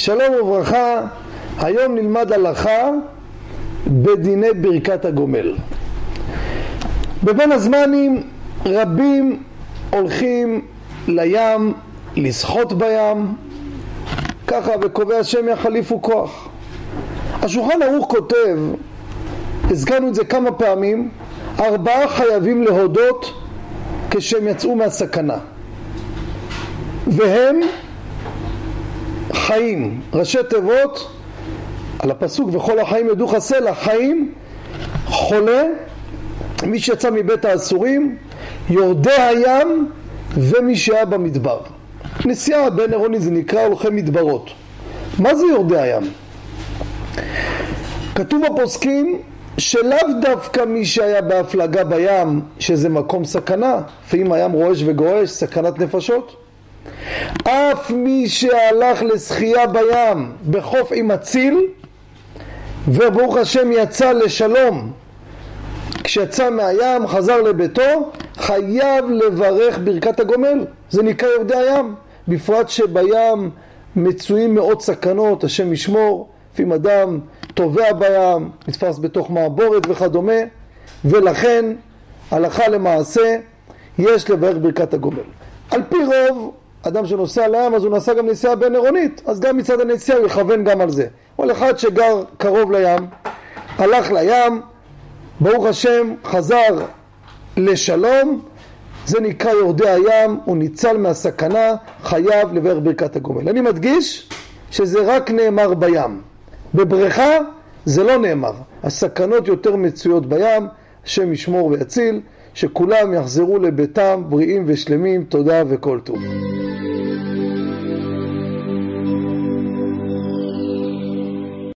שלום וברכה, היום נלמד הלכה בדיני ברכת הגומל. בבין הזמנים רבים הולכים לים לשחות בים, ככה וקובע השם יחליפו כוח. השולחן ערוך כותב, הזכרנו את זה כמה פעמים, ארבעה חייבים להודות כשהם יצאו מהסכנה והם חיים, ראשי תיבות על הפסוק וכל החיים ידעו חסלה, חיים, חולה, מי שיצא מבית האסורים, יורדי הים ומי שהיה במדבר. נסיעה בין עירוני זה נקרא הולכי מדברות. מה זה יורדי הים? כתוב בפוסקים שלאו דווקא מי שהיה בהפלגה בים שזה מקום סכנה, לפעמים הים רועש וגועש, סכנת נפשות אף מי שהלך לשחייה בים בחוף עם אציל וברוך השם יצא לשלום. כשיצא מהים חזר לביתו חייב לברך ברכת הגומל. זה נקרא יורדי הים. בפרט שבים מצויים מאוד סכנות השם ישמור לפעמים אדם טובע בים נתפס בתוך מעבורת וכדומה ולכן הלכה למעשה יש לברך ברכת הגומל. על פי רוב אדם שנוסע לים אז הוא נסע גם נסיעה בין עירונית אז גם מצד הנסיעה הוא יכוון גם על זה. כל אחד שגר קרוב לים הלך לים ברוך השם חזר לשלום זה נקרא יורדי הים הוא ניצל מהסכנה חייב לברך ברכת הגומל. אני מדגיש שזה רק נאמר בים. בבריכה זה לא נאמר. הסכנות יותר מצויות בים השם ישמור ויציל שכולם יחזרו לביתם בריאים ושלמים תודה וכל טוב